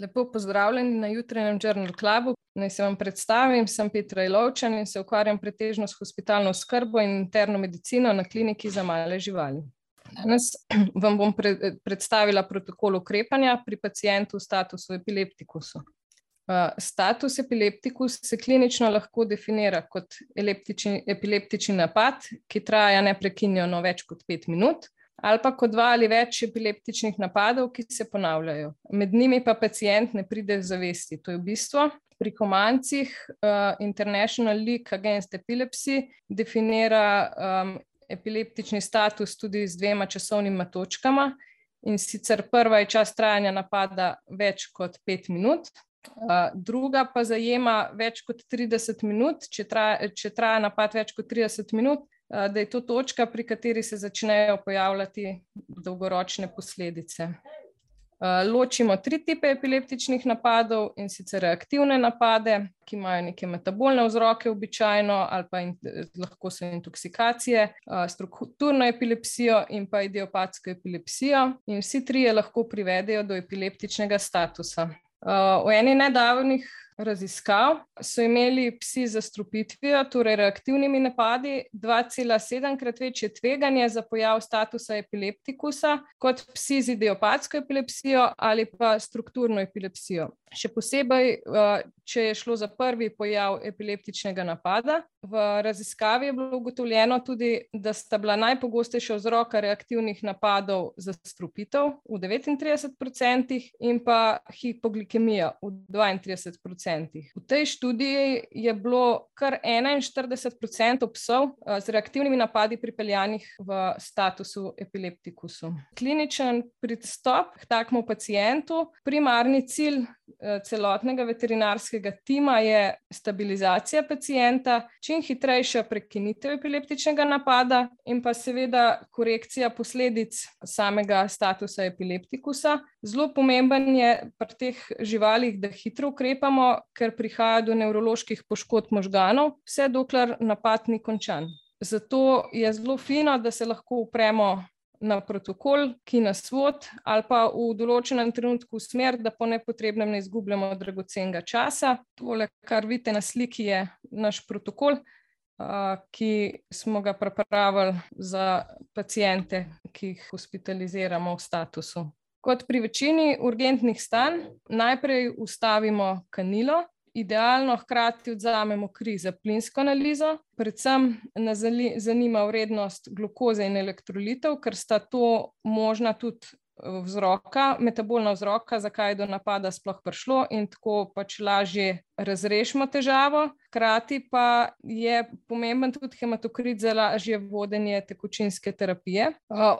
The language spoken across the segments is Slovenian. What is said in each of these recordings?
Lepo pozdravljeni na jutranjem Journal Clubu. Naj se vam predstavim, sem Petra Ilovčan in se ukvarjam pretežno s hospitalno skrbo in interno medicino na kliniki za male živali. Danes vam bom pre predstavila protokol ukrepanja pri pacijentu v statusu epileptikusu. Status epileptikus se klinično lahko definira kot epileptični napad, ki traja neprekinjeno več kot pet minut ali pa kot dva ali več epileptičnih napadov, ki se ponavljajo. Med njimi pa pacijent ne pride v zavesti. To je v bistvu pri komancih uh, International League Against Epilepsy definira um, epileptični status tudi z dvema časovnima točkama. In sicer prva je čas trajanja napada več kot pet minut, uh, druga pa zajema več kot 30 minut, če traja, če traja napad več kot 30 minut, Eh, da je to točka, pri kateri se začnejo pojavljati dolgoročne posledice. Eh, ločimo tri tipe epileptičnih napadov in sicer reaktivne napade, ki imajo neke metabolne vzroke, običajno, ali pa in, lahko so intoksikacije, eh, strukturno epilepsijo in pa idiopatsko epilepsijo, in vsi trije lahko privedejo do epileptičnega statusa. V eni nedavnih raziskav so imeli psi z zastrupitvijo, torej reaktivnimi napadi, 2,7 krat večje tveganje za pojav statusa epileptikusa kot psi z idiopatsko epilepsijo ali pa strukturno epilepsijo. Še posebej, če je šlo za prvi pojav epileptičnega napada. V raziskavi je bilo ugotovljeno tudi, da sta bila najpogostejša vzroka reaktivnih napadov zastrupitev v 39% in pa hipoglikemija v 32%. V tej študiji je bilo kar 41% psov eh, z reaktivnimi napadi pripeljanih v statusu epileptikusu. Kliničen pristop k takmu pacijentu, primarni cilj eh, celotnega veterinarskega tima je stabilizacija pacijenta, čim hitrejša prekinitev epileptičnega napada in pa seveda korekcija posledic samega statusa epileptikusa. Zelo pomemben je pri teh živalih, da hitro ukrepamo, ker prihaja do nevroloških poškodb možganov, vse dokler napad ni končan. Zato je zelo fino, da se lahko upremo na protokol, ki nas vod, ali pa v določenem trenutku v smer, da po nepotrebnem ne izgubljamo dragocenega časa. Tole, kar vidite na sliki, je naš protokol, ki smo ga pripravili za pacijente, ki jih hospitaliziramo v statusu. Kot pri večini urgentnih stanj, najprej ustavimo kanilo, idealno hkrati odzamemo kri za plinsko analizo, predvsem nas zanima vrednost glukoze in elektrolitov, ker sta to možna tudi vzroka, metabolna vzroka, zakaj je do napada sploh prišlo in tako pač lažje razrešimo težavo. Hkrati pa je pomemben tudi hematokrit za lažje vodenje tekočinske terapije.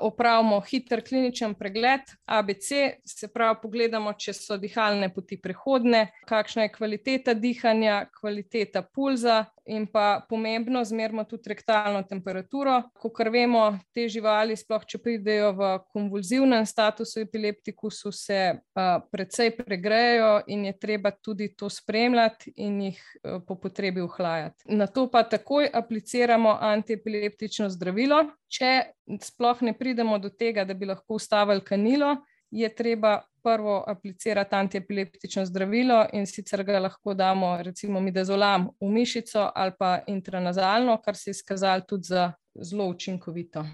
Opravimo hiter kliničen pregled ABC, se pravi pogledamo, če so dihalne poti prehodne, kakšna je kvaliteta dihanja, kvaliteta pulza, in pa pomembno, zmerimo tudi rektalno temperaturo. Kot vemo, te živali, sploh če pridejo v konvulzivnem statusu epileptikusu, se uh, precej pregrejejo in je treba tudi to spremljati in jih uh, po potrebi ohlajati. Na to pa takoj apliciramo antiepileptično zdravilo. Če sploh ne pridemo do tega, da bi lahko ustavili kanilo, je treba prvo aplicirati antiepileptično zdravilo in sicer ga lahko damo, recimo, midazolam v mišico ali pa intranazalno, kar se je izkazalo tudi za zelo učinkovito.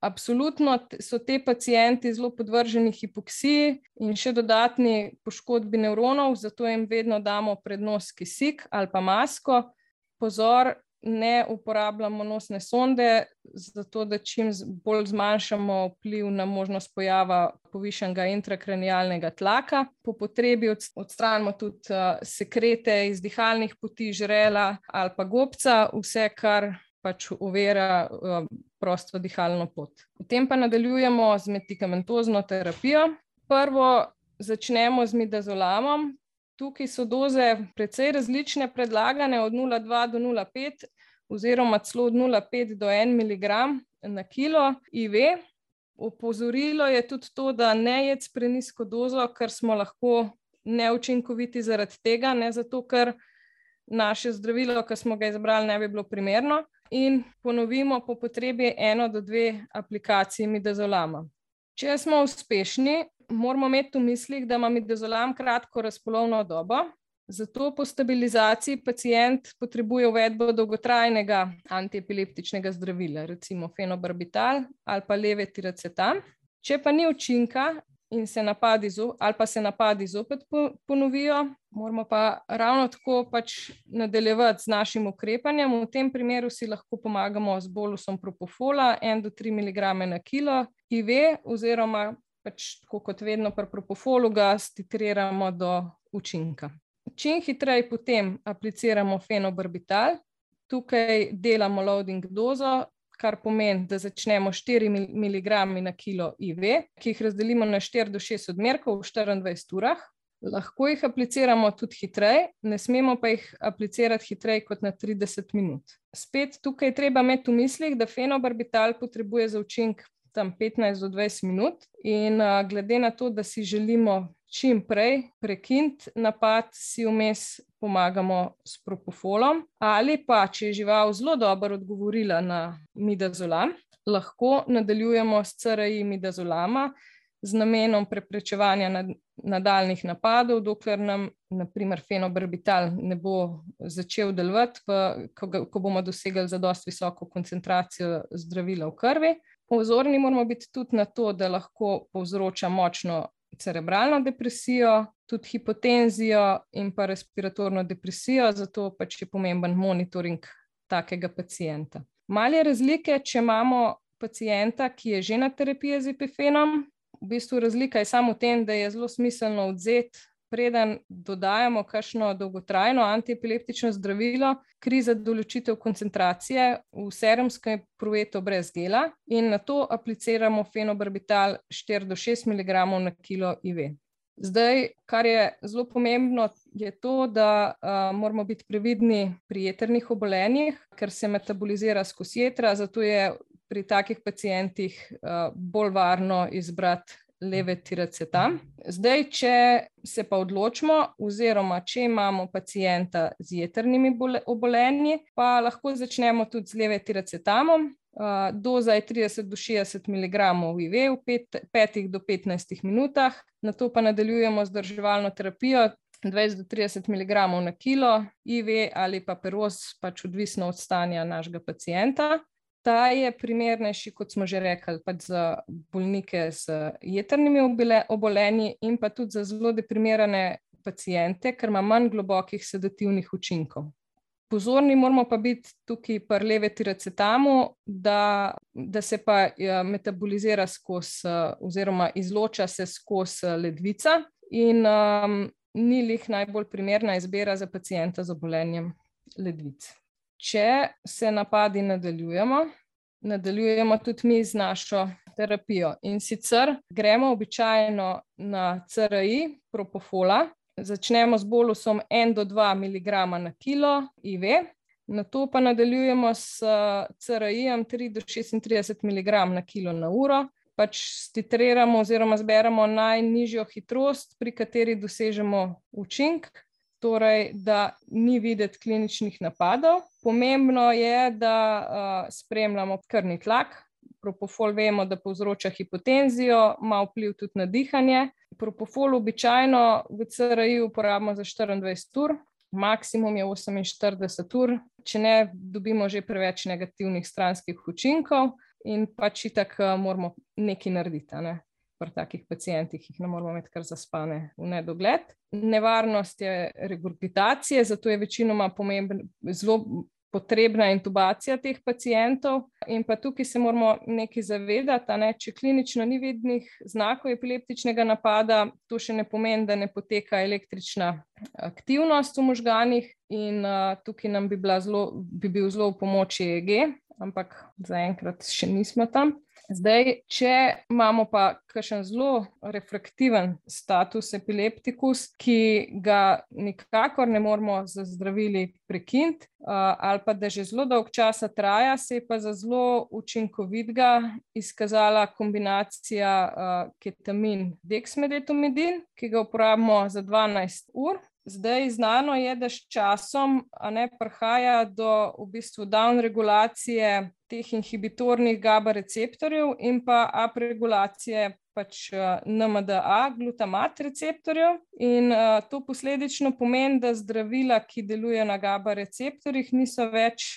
Absolutno so te pacijenti zelo podvrženi hipoksiji in še dodatni poškodbi nevronov, zato jim vedno damo prednos kisik ali pa masko. Pozor, ne uporabljamo nosne sonde, zato da čim bolj zmanjšamo vpliv na možnost pojava povišenega intrakranialnega tlaka. Po potrebi odstranimo tudi sekrete iz dihalnih poti, žrela ali pa gobca, vse, kar pač uvera prosto dihalno pot. Potem pa nadaljujemo z medikamentozno terapijo. Prvo začnemo z midazolamom, Tukaj so doze precej različne, predlagane od 0,2 do 0,5, oziroma celo od 0,5 do 1 mg na kilo IV. Opozorilo je tudi to, da ne jedz prenisko dozo, ker smo lahko neučinkoviti zaradi tega, ne zato, ker naše zdravilo, ki smo ga izbrali, ne bi bilo primerno. In ponovimo po potrebi eno do dve aplikaciji midazolama. Če smo uspešni, moramo imeti v mislih, da ima midazolam kratko razpolovno dobo. Zato po stabilizaciji pacijent potrebuje uvedbo dolgotrajnega antiepileptičnega zdravila, recimo fenobarbital ali pa leve tiracetam. Če pa ni učinka in se napadi, ali pa se napadi zopet ponovijo, moramo pa ravno tako pač nadaljevati z našim ukrepanjem. V tem primeru si lahko pomagamo z bolusom propofola, 1 do 3 mg na kilo, IV, oziroma pač tako kot vedno pri propofolu ga stitriramo do učinka. Čim hitreje potem apliciramo fenobarbital, tukaj delamo loading dozo, kar pomeni, da začnemo 4 mg na kilo IV, ki jih razdelimo na 4 do 6 odmerkov v 24 urah. Lahko jih apliciramo tudi hitreje, ne smemo pa jih aplicirati hitreje kot na 30 minut. Spet tukaj treba imeti v mislih, da fenobarbital potrebuje za učinek tam 15 do 20 minut, in uh, glede na to, da si želimo čim prej prekiniti napad, si vmes pomagamo s propofolom, ali pa če je žival zelo dobro odgovorila na midazolam, lahko nadaljujemo s CRI midazolama z namenom preprečevanja nad, nadaljnih napadov, dokler nam, naprimer, fenobarbital ne bo začel delovati, ko, ko bomo dosegli za dost visoko koncentracijo zdravila v krvi. Pozorni moramo biti tudi na to, da lahko povzroča močno cerebralno depresijo, tudi hipotenzijo in pa respiratorno depresijo, zato pač je pomemben monitoring takega pacijenta. Male razlike, če imamo pacijenta, ki je že na terapiji z epifenom, v bistvu razlika je samo v tem, da je zelo smiselno odzeti preden dodajamo kakšno dolgotrajno antiepileptično zdravilo, kriza določitev koncentracije v serumskem provetu brez gela in na to apliciramo fenobarbital 4 do 6 mg na kilo IV. Zdaj, kar je zelo pomembno, je to, da uh, moramo biti previdni pri jeternih obolenjih, ker se metabolizira skozi jedra, zato je pri takih pacijentih uh, bolj varno izbrati leve tiracetam. Zdaj, če se pa odločimo, oziroma če imamo pacijenta z jetrnimi obolenji, pa lahko začnemo tudi z leve tiracetamom. Uh, doza je 30 do 60 mg IV v 5 do 15 minutah, na to pa nadaljujemo z državalno terapijo 20 do 30 mg na kilo IV ali pa peroz, pač odvisno od stanja našega pacijenta. Ta je primernejši, kot smo že rekli, pač za bolnike z jedrnimi obolenji in pa tudi za zelo deprimirane pacijente, ker ima manj globokih sedativnih učinkov. Pozorni moramo pa biti tukaj pri leve tiracetamu, da, da se pa ja, metabolizira skozi, oziroma izloča se skozi ledvica, in um, ni lih najbolj primerna izbira za pacijenta z obolenjem ledvice. Če se napadi nadaljujemo, nadaljujemo tudi mi z našo terapijo. In sicer gremo običajno na CRI, propofola, začnemo z bolusom 1 do 2 mg na kilo IV, na to pa nadaljujemo s CRI-jem 3 do 36 mg na kilo na uro. Pač stitriramo oziroma zberemo najnižjo hitrost, pri kateri dosežemo učinek torej, da ni videti kliničnih napadov. Pomembno je, da uh, spremljamo krvni tlak. Propofol vemo, da povzroča hipotenzijo, ima vpliv tudi na dihanje. Propofol običajno v CRI uporabimo za 24 ur, maksimum je 48 ur, če ne dobimo že preveč negativnih stranskih učinkov in pač itak moramo nekaj narediti. Ne? Pri takih pacijentih jih ne moramo imeti kar zaspane v nedogled. Nevarnost je regurgitacije, zato je večinoma pomembna, zelo potrebna intubacija teh pacijentov. In pa tukaj se moramo nekaj zavedati, ne, če klinično ni vidnih znakov epileptičnega napada, to še ne pomeni, da ne poteka električna aktivnost v možganih. In uh, tukaj nam bi, zelo, bi bil zelo v pomoči EEG, ampak zaenkrat še nismo tam. Zdaj, če imamo pa kakšen zelo refraktiven status epileptikus, ki ga nikakor ne moremo z zdravili prekiniti, ali pa da že zelo dolg časa traja, se je pa za zelo učinkovitega izkazala kombinacija ketamin-dexmedetomidin, ki ga uporabimo za 12 ur. Zdaj, znano je, da s časom ne prihaja do v bistvu down regulacije teh inhibitornih GABA receptorjev in pa upregulacije pač NMDA, glutamat receptorjev, in to posledično pomeni, da zdravila, ki delujejo na GABA receptorjih, niso več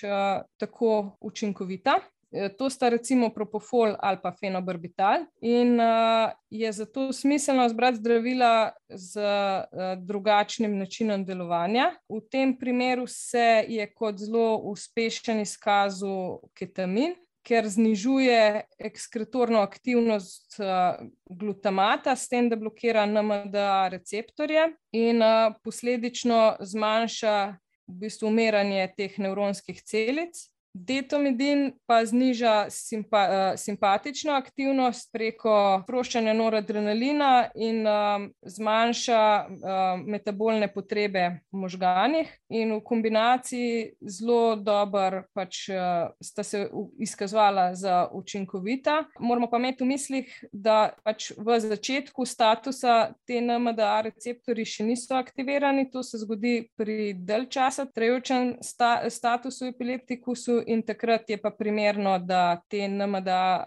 tako učinkovita. To sta recimo propofol ali pa fenobarbital, in uh, je zato smiselno izbrati zdravila z uh, drugačnim načinom delovanja. V tem primeru se je kot zelo uspešen izkazal ketamin, ker znižuje ekskretorno aktivnost uh, glutamata, s tem, da blokira NMDA receptorje in uh, posledično zmanjša v bistvu umiranje teh nevronskih celic. Detomidin pa zniža simpa, uh, simpatično aktivnost preko sproščanja noradrenalina in um, zmanjša uh, metabolne potrebe v možganjih, in v kombinaciji zelo dobro pač, uh, sta se izkazovala za učinkovita. Moramo pa imeti v mislih, da pač v začetku statusa te NMDA receptori še niso aktivirani, to se zgodi pri dalj časa trajajočem sta, statusu epileptikusu in takrat je pa primerno, da te NMDA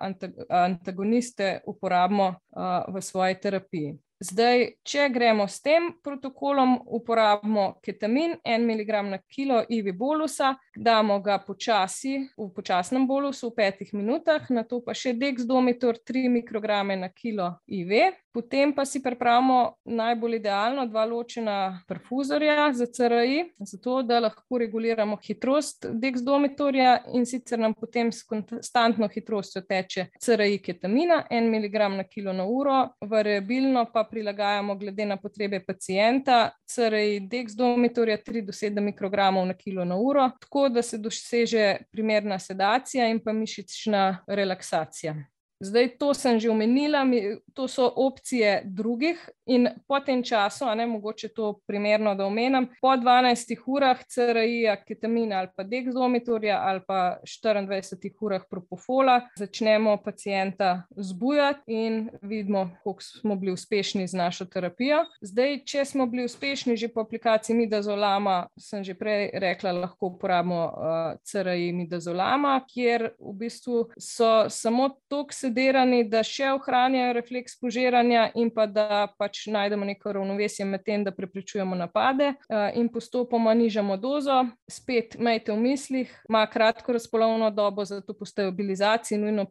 antagoniste uporabimo uh, v svoji terapiji. Zdaj, če gremo s tem protokolom, uporabimo ketamin, en miligram na kilo IV bolusa, damo ga počasi, v počasnem bolusu, v petih minutah, na to pa še dexdomitor, 3 mikrograme na kilo IV. Potem pa si pripravimo najbolj idealno dva ločena perfuzorja za CRI, zato da lahko reguliramo hitrost dexdomitorja in sicer nam potem s konstantno hitrostjo teče CRI ketamina, en miligram na kilo na uro, variabilno pa prilagajamo glede na potrebe pacijenta, CRI dexdomitorja 3 do 7 mikrogramov na kilo na uro, tako da se doseže primerna sedacija in pa mišična relaksacija. Zdaj, to sem že omenila, to so opcije drugih, in po tem času, a ne mogoče to primerno, da omenim, po 12 urah CRI-ja, ketamina ali pa dexdomitorja ali pa 24 urah propofola začnemo pacijenta zbujati in vidimo, koliko smo bili uspešni z našo terapijo. Zdaj, če smo bili uspešni že po aplikaciji Midazolama, sem že prej rekla, lahko uporabimo uh, CRI Midazolama, kjer v bistvu so samo toksi sedirani, da še ohranjajo refleks požiranja in pa da pač najdemo neko ravnovesje med tem, da preprečujemo napade uh, in postopoma nižamo dozo. Spet imejte v mislih, ima kratko razpolovno dobo, zato po stabilizaciji nujno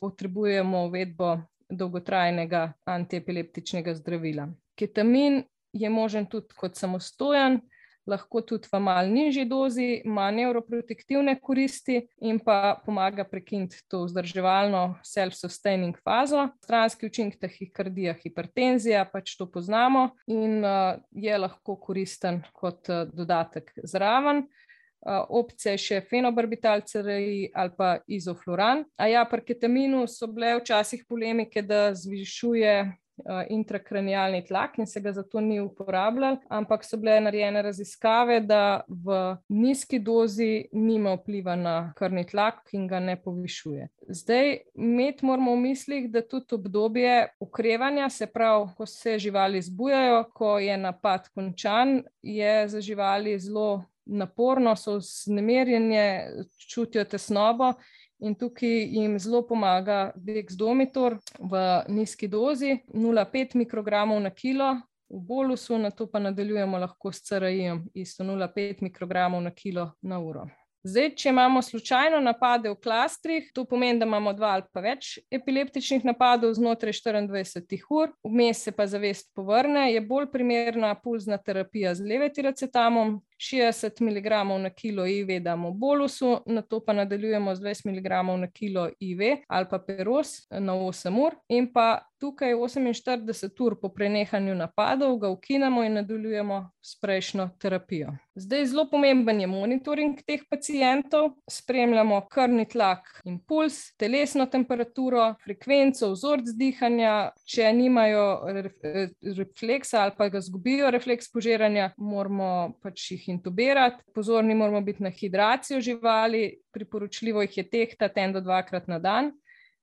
potrebujemo uvedbo dolgotrajnega antiepileptičnega zdravila. Ketamin je možen tudi kot samostojen lahko tudi v malo nižji dozi, ima neuroprotektivne koristi in pa pomaga prekiniti to vzdrževalno self-sustaining fazo. Stranski učinek tahikardija, hipertenzija, pač to poznamo in uh, je lahko koristen kot uh, dodatek zraven. Uh, opcija je še fenobarbital, CRI ali pa izofluran. A ja, pri ketaminu so bile včasih polemike, da zvišuje Eh, intrakranialni tlak in se ga zato ni uporabljal, ampak so bile narejene raziskave, da v nizki dozi nima vpliva na krvni tlak in ga ne povišuje. Zdaj, imeti moramo v mislih, da tudi obdobje ukrevanja, se pravi, ko se živali zbujajo, ko je napad končan, je za živali zelo naporno, so znemerjene, čutijo tesnobo In tukaj jim zelo pomaga dexdomitor v nizki dozi, 0,5 mikrogramov na kilo v bolusu, na to pa nadaljujemo lahko s CRI-jem, isto 0,5 mikrogramov na kilo na uro. Zdaj, če imamo slučajno napade v klastrih, to pomeni, da imamo dva ali pa več epileptičnih napadov znotraj 24 ur, vmes se pa zavest povrne, je bolj primerna pulzna terapija z levetiracetamom, 60 mg na kilo IV damo bolusu, na to pa nadaljujemo z 20 mg na kilo IV ali pa peros na 8 ur. In pa tukaj 48 ur po prenehanju napadov ga ukinemo in nadaljujemo s prejšnjo terapijo. Zdaj zelo pomemben je monitoring teh pacijentov, spremljamo krvni tlak in puls, telesno temperaturo, frekvenco, vzorc dihanja, če nimajo refleksa ali pa ga zgubijo refleks požiranja, moramo pač jih intubirati. Pozorni moramo biti na hidracijo živali, priporočljivo jih je tehtati en do dvakrat na dan.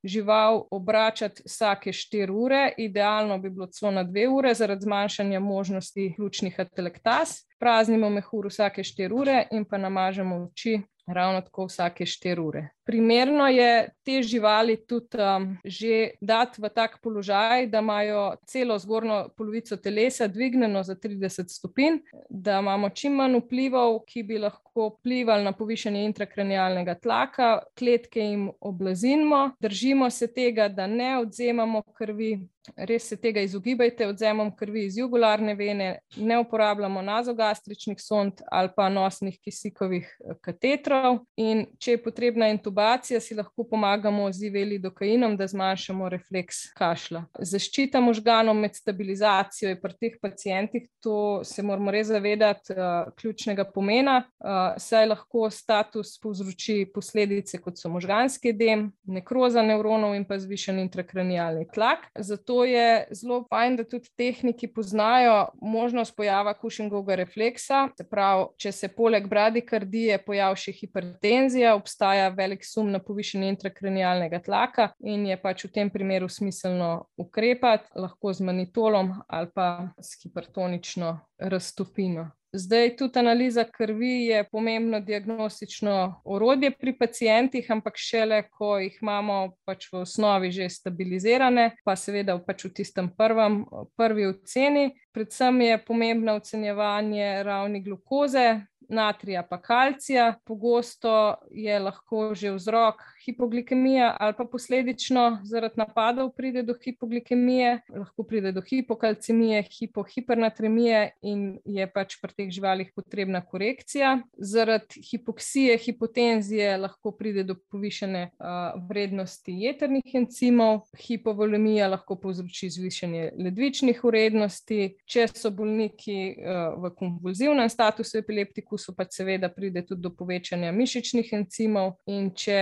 Žival obračati vsake 4 ure, idealno bi bilo celo na 2 ure, zaradi zmanjšanja možnosti ključnih atelektas. Praznimo mehur vsake 4 ure in pa namažemo oči ravno tako vsake 4 ure. Primerno je te živali tudi um, že dati v tak položaj, da imajo celo zgornjo polovico telesa dvignjeno za 30 stopinj, da imamo čim manj vplivov, ki bi lahko vplivali na povišanje intrakranialnega tlaka, kletke jim oblazinimo, držimo se tega, da ne odzemamo krvi, res se tega izogibajte, odzemom krvi iz jugularne vene, ne uporabljamo nazogastričnih sond ali pa nosnih kisikovih eh, katetrov. In če je potrebna intubacija, si lahko pomagamo z iveli dokainom, da zmanjšamo refleks kašla. Zaščita možganov med stabilizacijo je pri teh pacijentih, to se moramo res zavedati, uh, ključnega pomena, uh, saj lahko status povzroči posledice, kot so možganski edem, nekroza nevronov in pa zvišen intrakranialni tlak. Zato je zelo fajn, da tudi tehniki poznajo možnost pojava kušingovega refleksa. Se pravi, če se poleg bradikardije pojavi še hipertenzija, obstaja velik sum na povišenje intrakranialnega tlaka in je pač v tem primeru smiselno ukrepati, lahko z manitolom ali pa s hipertonično raztopino. Zdaj, tudi analiza krvi je pomembno diagnostično orodje pri pacijentih, ampak šele, ko jih imamo pač v osnovi že stabilizirane, pa seveda pač v tistem prvem, prvi oceni. Predvsem je pomembno ocenjevanje ravni glukoze, natrija pa kalcija. Pogosto je lahko že vzrok hipoglikemija ali pa posledično zaradi napadov pride do hipoglikemije, lahko pride do hipokalcemije, hipohipernatremije in je pač pri teh živalih potrebna korekcija. Zaradi hipoksije, hipotenzije lahko pride do povišene uh, vrednosti jeternih encimov, hipovolemija lahko povzroči zvišanje ledvičnih vrednosti. Če so bolniki uh, v konvulzivnem statusu epileptikusu, pa seveda pride tudi do povečanja mišičnih encimov in če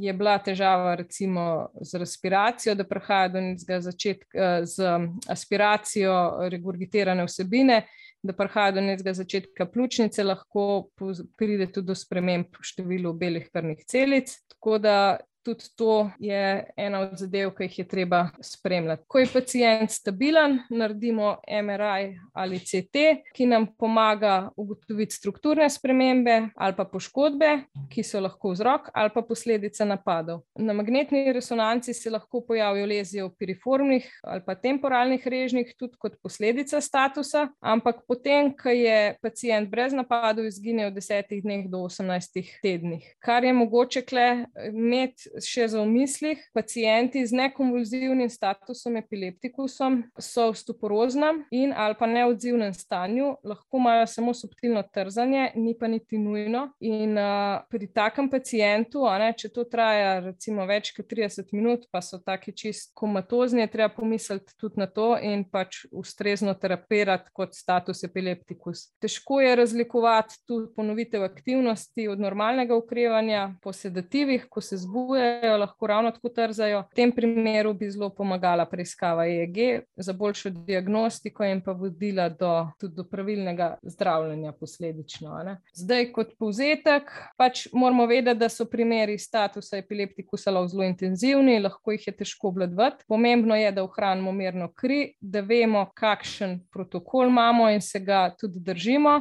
je bila težava recimo z respiracijo, da prihaja do nekega začetka z aspiracijo regurgitirane vsebine, da prihaja do nekega začetka pljučnice, lahko pride tudi do sprememb v številu belih krvnih celic. Tako da tudi to je ena od zadev, ki jih je treba spremljati. Ko je pacijent stabilen, naredimo MRI ali CT, ki nam pomaga ugotoviti strukturne spremembe ali pa poškodbe, ki so lahko vzrok ali pa posledica napadov. Na magnetni resonanci se lahko pojavijo lezije v piriformnih ali pa temporalnih režnjih, tudi kot posledica statusa, ampak potem, ko je pacijent brez napadov, izgine v desetih dneh do osemnajstih tednih. Kar je mogoče kle imeti še za umislih, pacijenti z nekonvulzivnim statusom epileptikusom so v stuporoznem in ali pa neodzivnem stanju, lahko imajo samo subtilno trzanje, ni pa niti nujno. In uh, pri takem pacijentu, ne, če to traja recimo več kot 30 minut, pa so taki čist komatozni, treba pomisliti tudi na to in pač ustrezno terapirati kot status epileptikus. Težko je razlikovati tudi ponovitev aktivnosti od normalnega ukrevanja po sedativih, ko se zbuja poškodujejo, lahko ravno tako trzajo. V tem primeru bi zelo pomagala preiskava EEG za boljšo diagnostiko in pa vodila do, tudi do pravilnega zdravljenja posledično. Ne. Zdaj, kot povzetek, pač moramo vedeti, da so primeri statusa epileptikusa zelo intenzivni, lahko jih je težko obladvati. Pomembno je, da ohranimo mirno kri, da vemo, kakšen protokol imamo in se ga tudi držimo,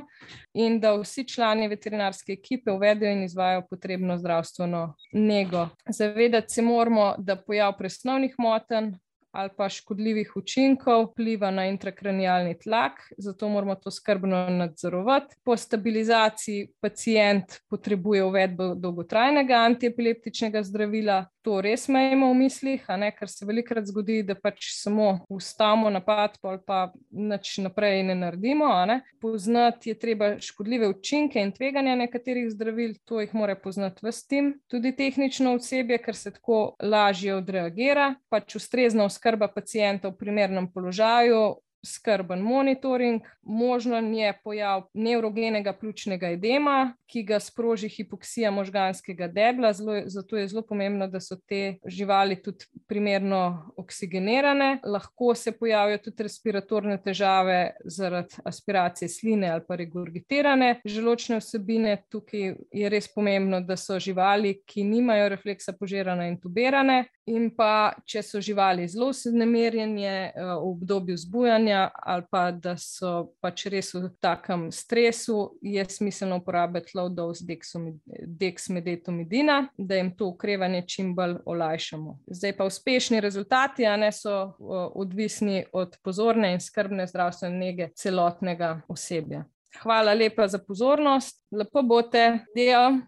in da vsi člani veterinarske ekipe uvedejo in izvajo potrebno zdravstveno nego. Zavedati se moramo, da pojav presnovnih motenj ali pa škodljivih učinkov vpliva na intrakranialni tlak, zato moramo to skrbno nadzorovati. Po stabilizaciji pacijent potrebuje uvedbo dolgotrajnega antiepileptičnega zdravila, to res imamo v mislih, ne, ker se velikokrat zgodi, da pač samo ustavimo napad, pa nič naprej ne naredimo. Ne. Poznati je treba škodljive učinke in tveganja nekaterih zdravil, to jih mora poznati v STIM, tudi tehnično osebje, ker se tako lažje odreagira, pač ustrezna oskrba pacijenta v primernem položaju, skrben monitoring, možen je pojav nevrogenega pljučnega edema, ki ga sproži hipoksija možganskega debla. Zelo, zato je zelo pomembno, da so te živali tudi primerno oksigenirane. Lahko se pojavijo tudi respiratorne težave zaradi aspiracije sline ali pa regurgitirane želočne vsebine. Tukaj je res pomembno, da so živali, ki nimajo refleksa požirane in tubirane. In pa, če so živali zelo sednemerjene eh, v obdobju zbujanja, okrevanja ali pa da so pač res v takem stresu, je smiselno uporabiti low dose dexmedetomidina, da jim to okrevanje čim bolj olajšamo. Zdaj pa uspešni rezultati, a ne so odvisni od pozorne in skrbne zdravstvene nege celotnega osebja. Hvala lepa za pozornost, lepo bote, Dejo.